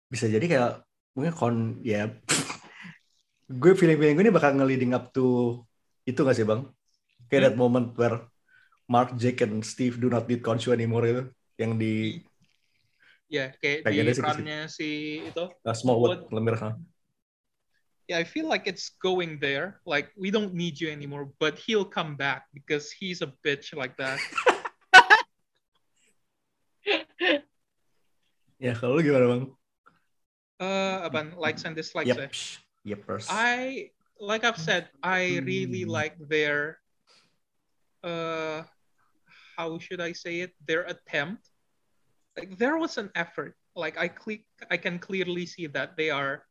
bisa jadi kayak mungkin kon ya <laughs> gue feeling feeling gue ini bakal nge-leading up to itu gak sih bang kayak that moment where Mark, Jake, and Steve do not need Khonshu anymore itu yang di Ya, kayak di runnya si itu. uh, Smallwood Lemir huh? Yeah, I feel like it's going there. Like we don't need you anymore, but he'll come back because he's a bitch like that. <laughs> ya kalau gimana bang Uh, about likes and dislikes. yep eh. I like I've said, I really Hmm. like their uh how should I say it? Their attempt. Like there was an effort. Like I click I can clearly see that they are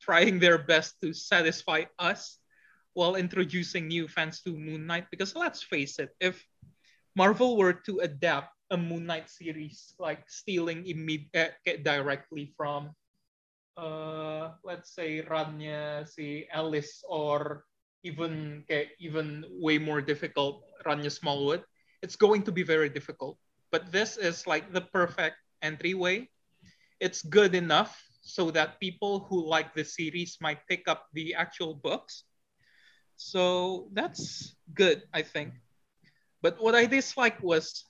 trying their best to satisfy us while introducing new fans to Moon Knight because let's face it, if Marvel were to adapt a Moon Knight series like stealing imme- eh, directly from uh, let's say runnya si Alice or even kayak even way more difficult runnya Smallwood, it's going to be very difficult. But this is like the perfect entryway. It's good enough so that people who like the series might pick up the actual books. So that's good, I think. But what I disliked was,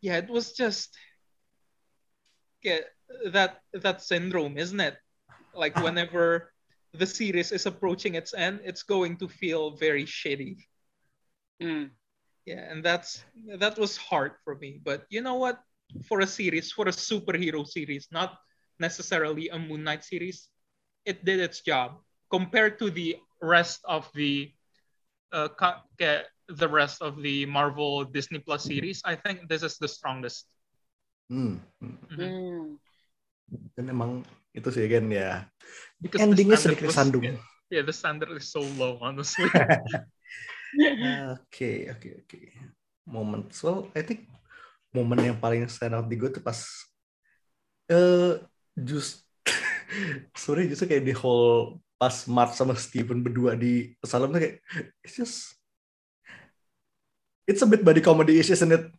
yeah, it was just yeah, that that syndrome, isn't it? Like <laughs> whenever the series is approaching its end, it's going to feel very shitty. Hmm. Yeah, and that's that was hard for me. But you know what? For a series, for a superhero series, not necessarily a Moon Knight series, it did its job compared to the rest of the uh, ca- ca- the rest of the Marvel Disney Plus series. I think this is the strongest. hmm. hmm. Mhm. Dan emang itu sih kan ya Because endingnya sedikit was- sandung Yeah, yeah, the standard is so low, honestly. <laughs> Oke, oke, oke. Momen, well, I think momen yang paling stand out di gue tuh pas eh just <laughs> sorry justru kayak di whole pas Mark sama Steven berdua di Salem tuh kayak it's just it's a bit body comedy isn't it?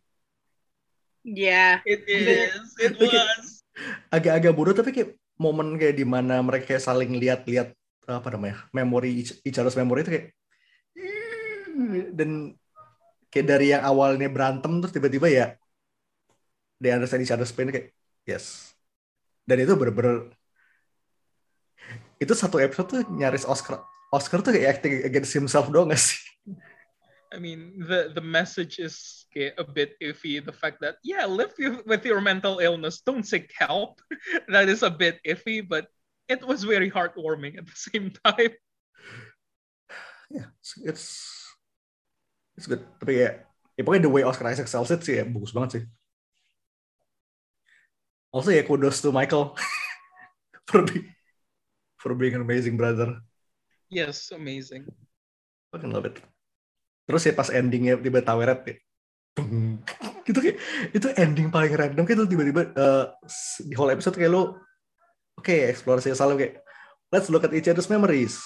Yeah. it is. It was. Agak-agak bodoh tapi kayak momen kayak di mana mereka kayak saling lihat-lihat apa namanya memori each, other's memory itu kayak dan kayak dari yang awalnya berantem terus tiba-tiba ya they understand each other's pain kayak yes. Dan itu bener-bener itu satu episode tuh nyaris Oscar Oscar tuh kayak acting against himself doang gak sih I mean, the the message is a bit iffy. The fact that yeah, live with your mental illness, don't seek help. <laughs> that is a bit iffy, but it was very heartwarming at the same time. <sighs> Yeah, it's, it's it's good tapi ya ya pokoknya the way Oscar Isaac sells it sih ya bagus banget sih also ya kudos to Michael <laughs> for being for being an amazing brother Yes, amazing. fucking love it terus ya pas endingnya tiba taweret ya Bung. gitu kayak itu ending paling random kayak itu tiba-tiba eh, di whole episode kayak lo oke eksplorasi selalu kayak let's look at each other's memories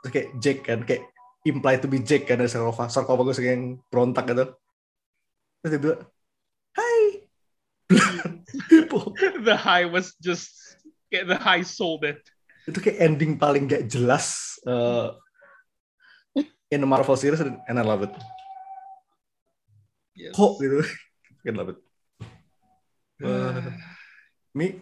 terus kayak Jake kan kayak imply to be Jake kan dari sarkofagus sarkofagus yang berontak gitu. Terus dia bilang, Hai. <laughs> the high was just the high sold it. itu kayak ending paling gak jelas uh, in the Marvel series and I love it. Yes. Kok gitu. I love it. Uh, Mi,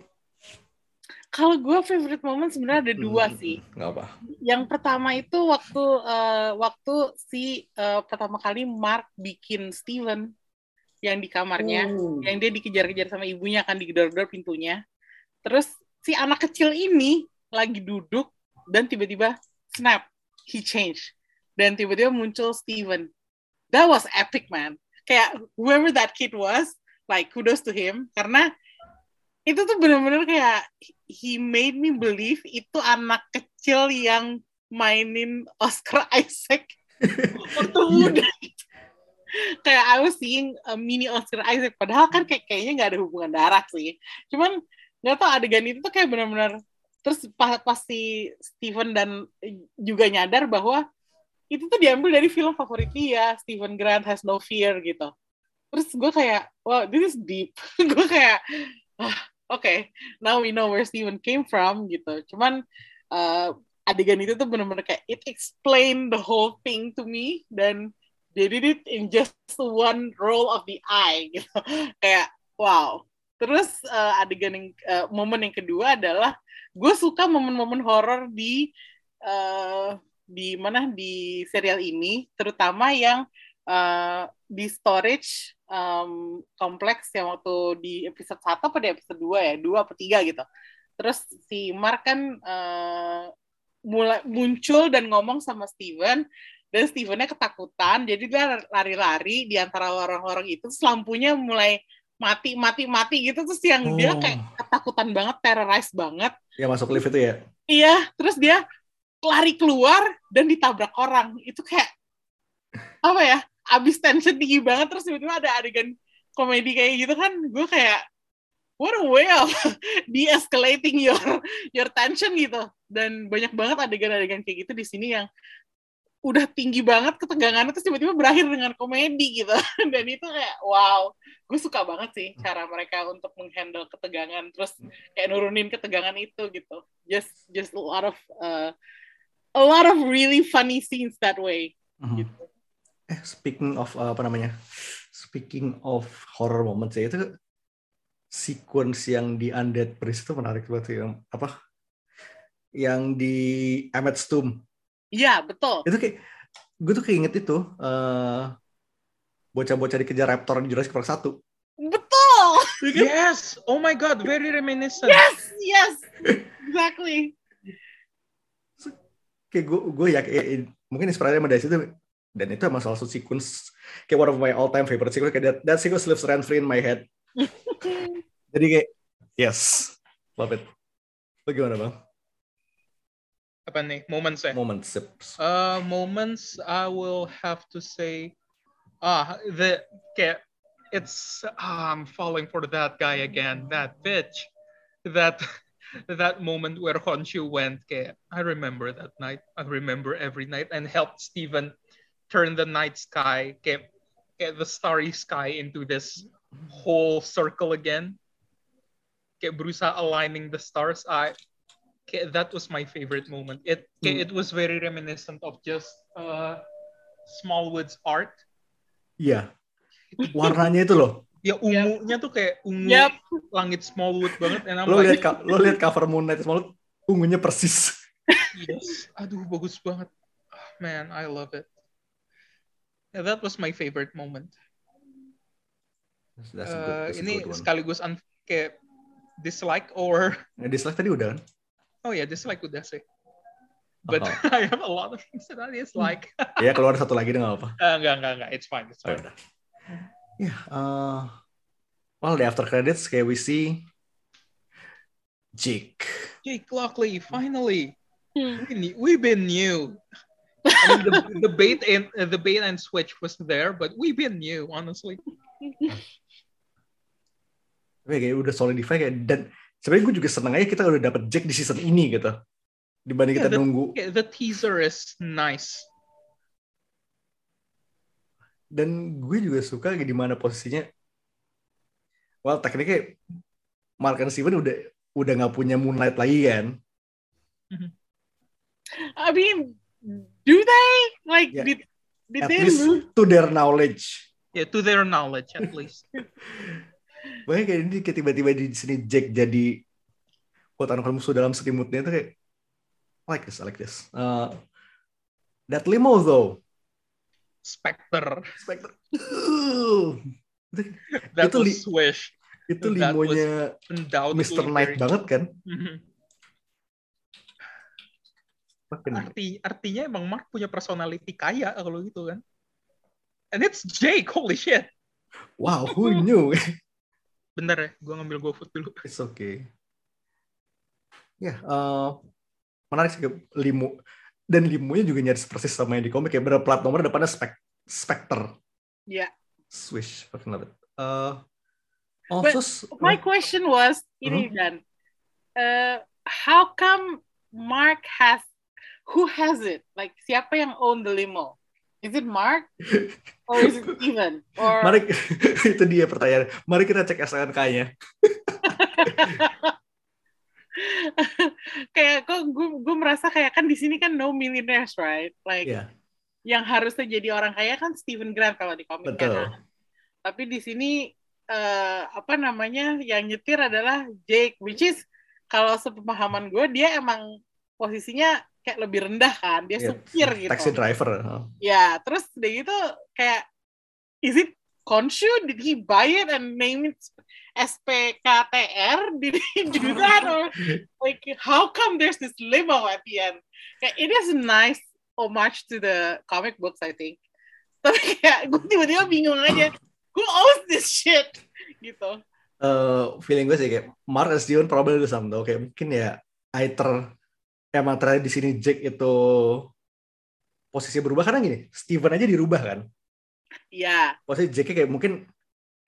Kalau gue favorite moment sebenarnya ada dua Hmm, sih. nggak apa. Yang pertama itu waktu eh, waktu si eh, pertama kali Mark bikin Steven yang di kamarnya, yang dia dikejar-kejar sama ibunya kan digedor-gedor pintunya. Terus si anak kecil ini lagi duduk dan tiba-tiba snap, he changed. Dan tiba-tiba muncul Steven. That was epic, man. Kayak whoever that kid was, like kudos to him karena itu tuh bener-bener kayak he made me believe itu anak kecil yang mainin Oscar <laughs> Isaac waktu muda. kayak I was seeing a mini Oscar Isaac padahal kan kayak kayaknya nggak ada hubungan darah sih. Cuman nggak tau adegan itu tuh kayak bener-bener terus pas, pas si Steven dan juga nyadar bahwa itu tuh diambil dari film favorit dia Steven Grant Has No Fear gitu. Terus gue kayak wow this is deep. <laughs> Gue kayak ah, oke okay, now we know where Steven came from gitu. Cuman uh, adegan itu tuh bener-bener kayak it explained the whole thing to me dan they did it in just one roll of the eye <laughs> gitu. Kayak wow. Terus uh, adegan yang uh, momen yang kedua adalah gue suka momen-momen horor di uh, di mana di serial ini terutama yang uh, di storage um, kompleks yang waktu di episode 1 apa di episode 2 ya, 2 apa 3 gitu. Terus si Mark kan uh, mulai muncul dan ngomong sama Steven dan Stevennya ketakutan, jadi dia lari-lari di antara lorong-lorong itu, terus lampunya mulai mati mati mati gitu terus yang dia Oh. kayak ketakutan banget, terrorize banget. Ya masuk lift itu ya. Iya, terus dia lari keluar dan ditabrak orang. Itu kayak apa ya? Abis tension tinggi banget terus tiba-tiba ada adegan komedi kayak gitu kan. Gue kayak what a way of <laughs> de-escalating your your tension gitu. Dan banyak banget adegan-adegan kayak gitu di sini yang udah tinggi banget ketegangannya terus tiba-tiba berakhir dengan komedi gitu. <laughs> Dan itu kayak wow, gue suka banget sih cara mereka untuk menghandle ketegangan terus kayak nurunin ketegangan itu gitu. Just just a lot of uh, a lot of really funny scenes that way. Mhm. Gitu. Eh, speaking of uh, apa namanya? Speaking of horror moments ya itu sequence yang di Undead Priest itu menarik banget sih. yang apa? Yang di Emmett's Tomb. Iya betul. Itu kayak gue tuh keinget itu eh, bocah-bocah dikejar raptor di Jurassic Park 1. Betul. Yes. Oh my god, very reminiscent. Yes yes exactly. Kayak gue gue ya kayak, mungkin inspirasinya dari situ dan itu emang salah satu sequence kayak one of my all time favorite sequence kayak that, that sequence lives rent free in my head. <laughs> Jadi kayak yes, love it. Lo gimana bang? Apa nih? Moments eh? Moments. sips. Uh, moments I will have to say, ah, the kayak it's ah, I'm falling for that guy again, that bitch, that that moment where Honshu went. Kayak, I remember that night. I remember every night and helped Stephen turn the night sky, kayak, kayak the starry sky into this whole circle again. Kayak berusaha aligning the stars. I kayak that was my favorite moment. It kayak it was very reminiscent of just uh, Smallwood's art. Yeah. <laughs> Warnanya itu loh. Ya ungunya tuh kayak ungu Yep. langit Smallwood banget. And I'm Lo lihat like, ka- lo lihat cover Moon Knight Smallwood ungunya persis. yes. Aduh bagus banget. Ah, Man, I love it. Yeah, that was my favorite moment. That's a good- Uh, that's ini good one. sekaligus un- kayak dislike or Nah, dislike tadi udah kan? oh ya dislike udah sih. But Oh. <laughs> I have a lot of things that I dislike. Ya keluar satu lagi deh nggak apa. Uh, enggak, enggak, enggak. It's fine. It's Oh, fine. udah. Ya, uh, well the after credits kayak we see Jake. Jake Lockley, finally. Hmm. We We've been new. I mean, the, <laughs> the bait and uh, the bait and switch was there, but we've been new, honestly. Tapi kayak udah solidify kayak dan sebenarnya gue juga seneng aja kita udah dapet Jake di season ini gitu. Dibanding kita Yeah, the- nunggu. Okay, the teaser is nice. Dan gue juga suka di mana posisinya well tekniknya Mark and Steven udah udah nggak punya Moonlight lagi kan I mean, do they like Yeah. did did at they least lose? to their knowledge Yeah, to their knowledge at least. <laughs> Makanya kayak ini kayak tiba-tiba di sini Jack jadi quote unquote musuh dalam selimutnya itu kayak I like this, I like this. Uh, that limo though, Spectre. Spectre. Uh, <laughs> That Itu was Swish. itu That limonya Mr. Knight very- banget kan? Mhm. Fucking- Arti artinya emang Mark punya personality kaya kalau gitu kan. And it's Jake, holy shit. Wow, who knew? <laughs> Bentar ya, gue ngambil GoFood dulu. It's okay. Ya, eh, menarik sih limo dan limonya juga nyaris persis sama yang di komik ya. Bener plat nomor depannya spek Spectre. Yeah. Swish, fucking love it. Uh, also, s- My question was ini dan uh, how come Mark has who has it? Like siapa yang own the limo? Is it Mark <laughs> or is it Steven? Or Mari <laughs> itu dia pertanyaan. Mari kita cek SNK-nya. <laughs> <laughs> kayak kok gue gue merasa kayak kan di sini kan no millionaires right? Like Iya, yang harusnya jadi orang kaya kan Steven Grant kalau di komik betul. kan. Tapi di sini eh, apa namanya yang nyetir adalah Jake, which is kalau sepemahaman gue dia emang posisinya kayak lebih rendah kan, dia Iya, supir gitu. Taxi driver. huh. Ya, terus udah gitu kayak is it Konshu? Did he buy it and name it SPKTR? He do that or like how come there's this limo at the end? Kayak it is nice homage to the comic books I think. <laughs> Tapi kayak gue tiba-tiba bingung aja. Who owns this shit? Gitu. Eh, feeling gue sih kayak Mark and Steven probably do something though. Kayak mungkin ya either emang ternyata di sini Jake itu posisi berubah karena gini, Steven aja dirubah kan. Ya, Posisi Jake kayak mungkin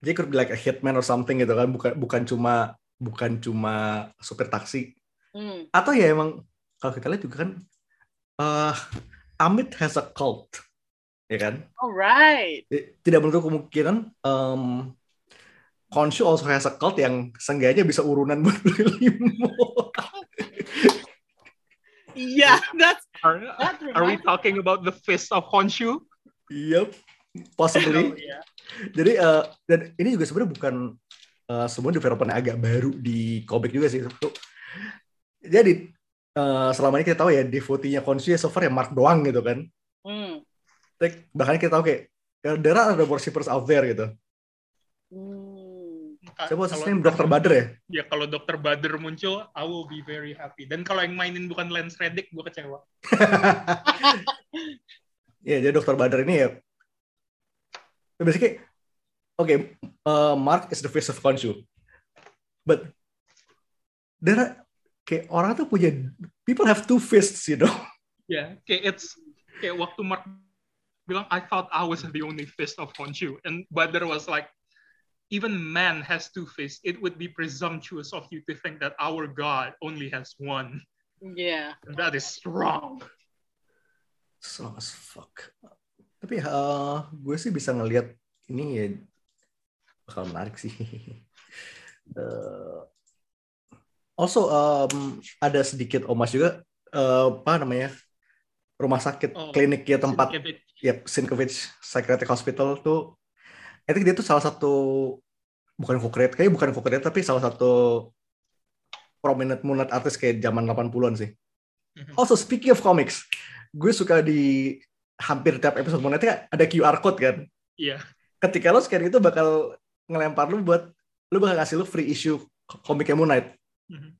Jake could be like a hitman or something gitu kan, bukan bukan cuma bukan cuma supir taksi. hmm. Atau ya emang kalau kita lihat juga kan eh Amit has a cult. Ya kan? alright. tidak menutup kemungkinan um, Konshu also has a cult yang seenggaknya bisa urunan buat <laughs> beli limo. Iya, that's Are, that are we talking about the fist of Honshu? yep, possibly. <laughs> Oh, iya. Jadi uh, dan ini juga sebenarnya bukan uh, semua development agak baru di komik juga sih. Tuh. Jadi uh, selama ini kita tahu ya devotee-nya Konshu ya so far ya Mark doang gitu kan. Hmm. Like, bahkan kita tahu kayak ya, there are other worshippers out there gitu. Hmm. Siapa sih Dr. Bader ya? Ya kalau Dr. Bader muncul, I will be very happy. Dan kalau yang mainin bukan Lance Reddick, gue kecewa. <laughs> Ya, jadi Dr. Badar ini ya basically okay, uh, Mark is the face of Khonshu. But there are, kayak orang tuh punya people have two fists, you know. <laughs> Yeah, kayak it's kayak waktu Mark bilang, I thought I was the only fist of Honshu. And but there was like, even man has two fists. It would be presumptuous of you to think that our God only has one. Yeah. And that is strong. Strong as fuck. Tapi uh, gue sih bisa ngelihat ini ya bakal menarik sih. Uh, <laughs> also um, ada sedikit omas juga uh, apa namanya rumah sakit Oh, kliniknya tempat Sienkiewicz. Yep, Sinkovich Psychiatric Hospital tuh, I think dia tuh salah satu bukan co-create, kayaknya bukan co-create tapi salah satu prominent moonlight artist kayak zaman 80-an sih. Mhm. Also speaking of comics, gue suka di hampir tiap episode Moon Knight ada QR code kan. Iya. Ketika lo scan itu bakal ngelempar lu buat lu bakal ngasih lu free issue komiknya Moon Knight. Mhm.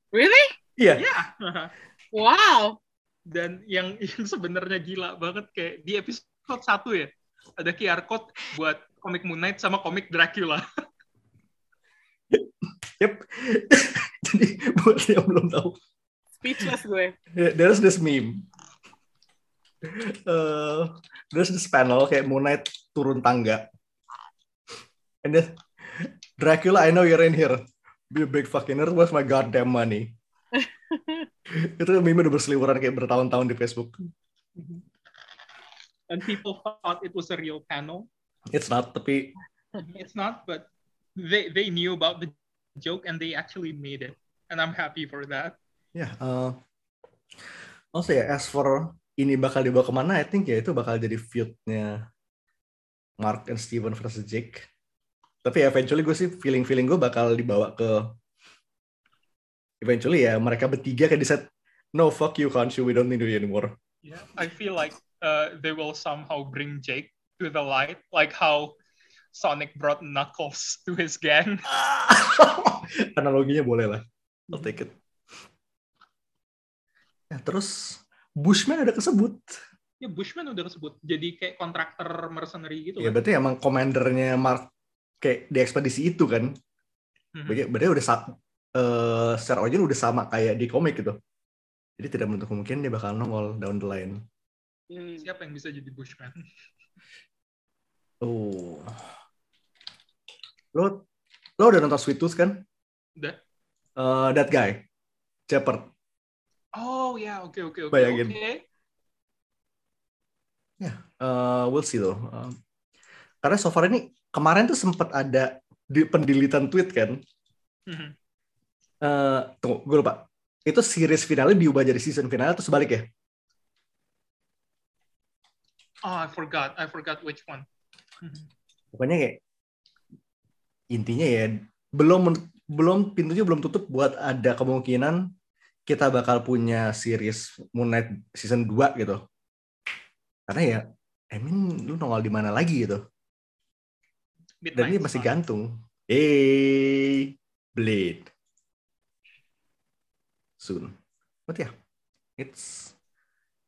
Iya. Ya. <laughs> Wow. Dan yang <laughs> yang sebenarnya gila banget kayak di episode 1 ya. Ada QR code buat komik Moon Knight sama komik Dracula. <laughs> Yep. Jadi buat yang belum tahu, Speechless gue. there's this meme. Uh, there's this panel kayak Moon Knight turun tangga. And then Dracula, I know you're in here. Be a big fucking nerd. Where's my goddamn money? <laughs> itu meme udah berseliweran kayak bertahun-tahun di Facebook. And people thought it was a real panel. It's not, tapi It's not, but they they knew about the joke and they actually made it, and I'm happy for that. ya. Uh, also ya, as for ini bakal dibawa ke mana, I think ya itu bakal jadi feud-nya Mark and Steven versus Jake. Tapi eventually gue sih feeling-feeling gue bakal dibawa ke eventually ya mereka bertiga kayak di set no fuck you Khonshu we don't need you anymore. Yeah, I feel like uh, they will somehow bring Jake to the light, like how Sonic brought Knuckles <laughs> to his gang. <laughs> Analoginya boleh lah. I'll take it. Ya, terus Bushman ada kesebut. Ya Bushman udah kesebut jadi kayak kontraktor mercenary gitu. Ya kan. berarti emang komandernya Mark kayak di ekspedisi itu kan. Mhm. Berarti, udah eh, secara origin udah sama kayak di komik gitu. Jadi tidak menutup kemungkinan dia bakal nongol down the line. Hmm. Siapa yang bisa jadi Bushman? <laughs> Oh. Lo lo udah nonton Sweet Tooth kan? Udah. Eh, that guy. Shepard. Oh ya, oke oke oke. Bayangin. oke. Eh, we'll see though. Eh, karena so far ini kemarin tuh sempat ada di pendilitan tweet kan. Mhm. Eh, tunggu, gue lupa. Itu series finale diubah jadi season finale atau sebalik ya? Oh, I forgot. I forgot which one. Mhm. Pokoknya kayak intinya ya belum belum pintunya belum tutup buat ada kemungkinan kita bakal punya series Moon Knight season 2 gitu. Karena ya I mean lu nongol di mana lagi gitu. Dan Midnight ini masih Sun. gantung. Hey, Blade. Soon. But yeah, it's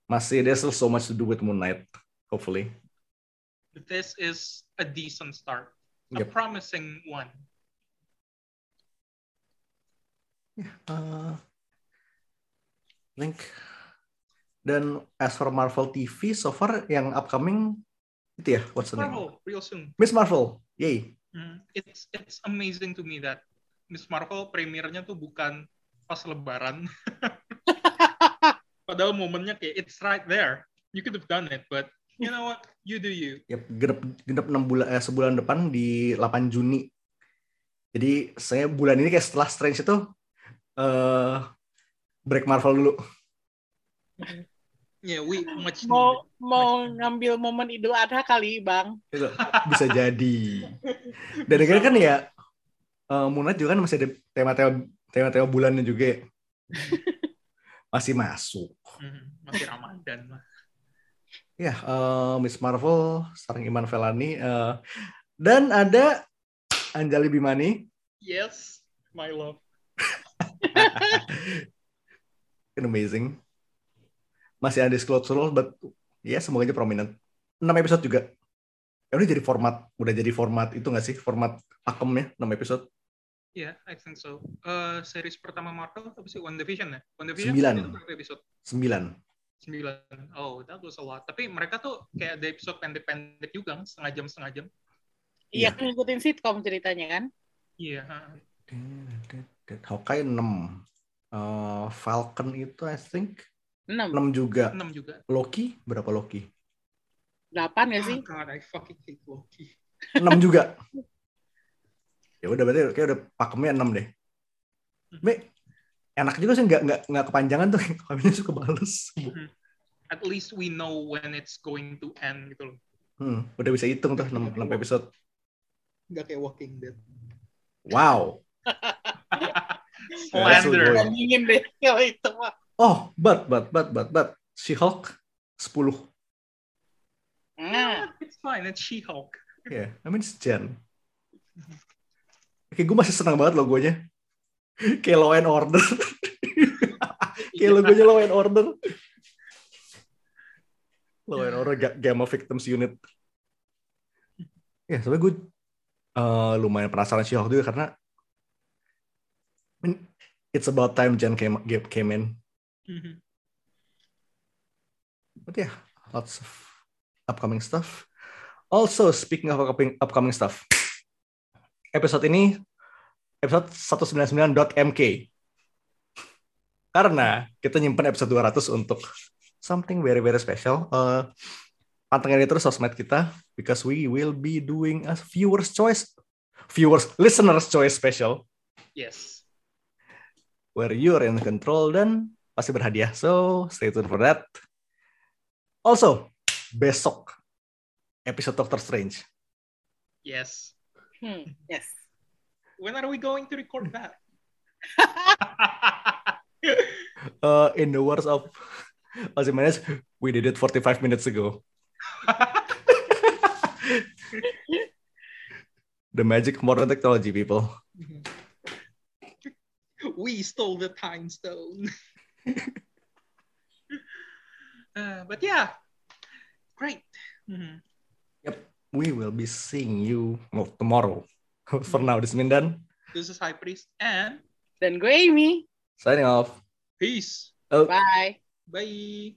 masih there's still so much to do with Moon Knight. Hopefully. This is a decent start. Yep. A promising one. Uh, I think. Dan as for Marvel TV, so far yang upcoming itu ya, what's the name? Marvel, real soon. Miss Marvel, yay. Hmm, It's it's amazing to me that Miss Marvel premiernya tuh bukan pas Lebaran. <laughs> Padahal momennya kayak it's right there. You could have done it, but you know what? You do you. Yep, genep genep 6 bulan eh, sebulan depan di 8 Juni. Jadi saya bulan ini kayak setelah Strange itu eh break Marvel dulu. Yeah, we much Mau needed. mau Much needed. ngambil momen Idul Adha kali, Bang. Itu bisa jadi. Dan akhirnya kan ya eh Moon Knight juga kan masih ada tema-tema tema-tema bulannya juga. ya. Masih masuk. Mhm, Masih Ramadan lah. Ya, eh, Miss Marvel starring Iman Velani eh, dan ada Anjali Bimani. Yes, my love. <laughs> Kan amazing. Masih ada disclosure but ya semoga aja prominent. 6 episode juga. Ya udah jadi format, udah jadi format itu nggak sih? Format pakemnya 6 episode. Yeah, I think so. Uh, series pertama Marvel apa sih? One Division ya? One Division Sembilan. itu berapa episode? 9. Sembilan. Oh, that was a lot. Tapi mereka tuh kayak ada episode pendek-pendek juga, setengah jam setengah jam. Iya, Iya. kan ngikutin sitcom ceritanya kan. Iya. ha. Hawkeye 6. Eh, Falcon itu I think 6, 6 juga. Enam juga. Loki berapa Loki? 8 ya sih? Oh God, I fucking hate Loki. 6 juga. ya udah berarti kayak udah pakemnya 6 deh. Be, enak juga sih nggak nggak nggak kepanjangan tuh <laughs> kaminya suka bales. At least we know when it's going to end gitu loh. Hmm, udah bisa hitung tuh 6, 6 episode. Nggak kayak Walking Dead. Wow. <laughs> Slander. Bandingin deh kalau itu mah. Oh, but but but but but She-Hulk 10. Nah, It's fine, it's She-Hulk. Ya, yeah, I mean it's Jen. Kayak gue masih senang banget logonya. <laughs> Kayak Law and Order. <laughs> Kayak logonya Law and Order. Law and Order Ga- Gamma Victims Unit. Ya, sebenarnya gue eh, lumayan penasaran She-Hulk juga karena I mean, it's about time Jen came, came in. Mhm. But yeah, lots of upcoming stuff. Also, speaking of upcoming, upcoming stuff, episode ini episode 199.mk. Karena kita nyimpen episode 200 untuk something very very special. Eh, pantengin terus sosmed kita because we will be doing a viewers choice viewers listeners choice special Yes. Where you're in control dan pasti berhadiah. So stay tuned for that. Also, besok episode Doctor Strange. Yes. Hmm, yes. When are we going to record that? <laughs> Uh, in the words of Ozymandias, we did it 45 minutes ago. <laughs> the magic modern technology, people. <laughs> we stole the time stone. <laughs> Uh, but yeah, great. Mhm. We will be seeing you well, tomorrow. <laughs> for now, this is Mindan. This is High Priest and then gue Amy. Signing off. peace. Oh. Bye. Bye.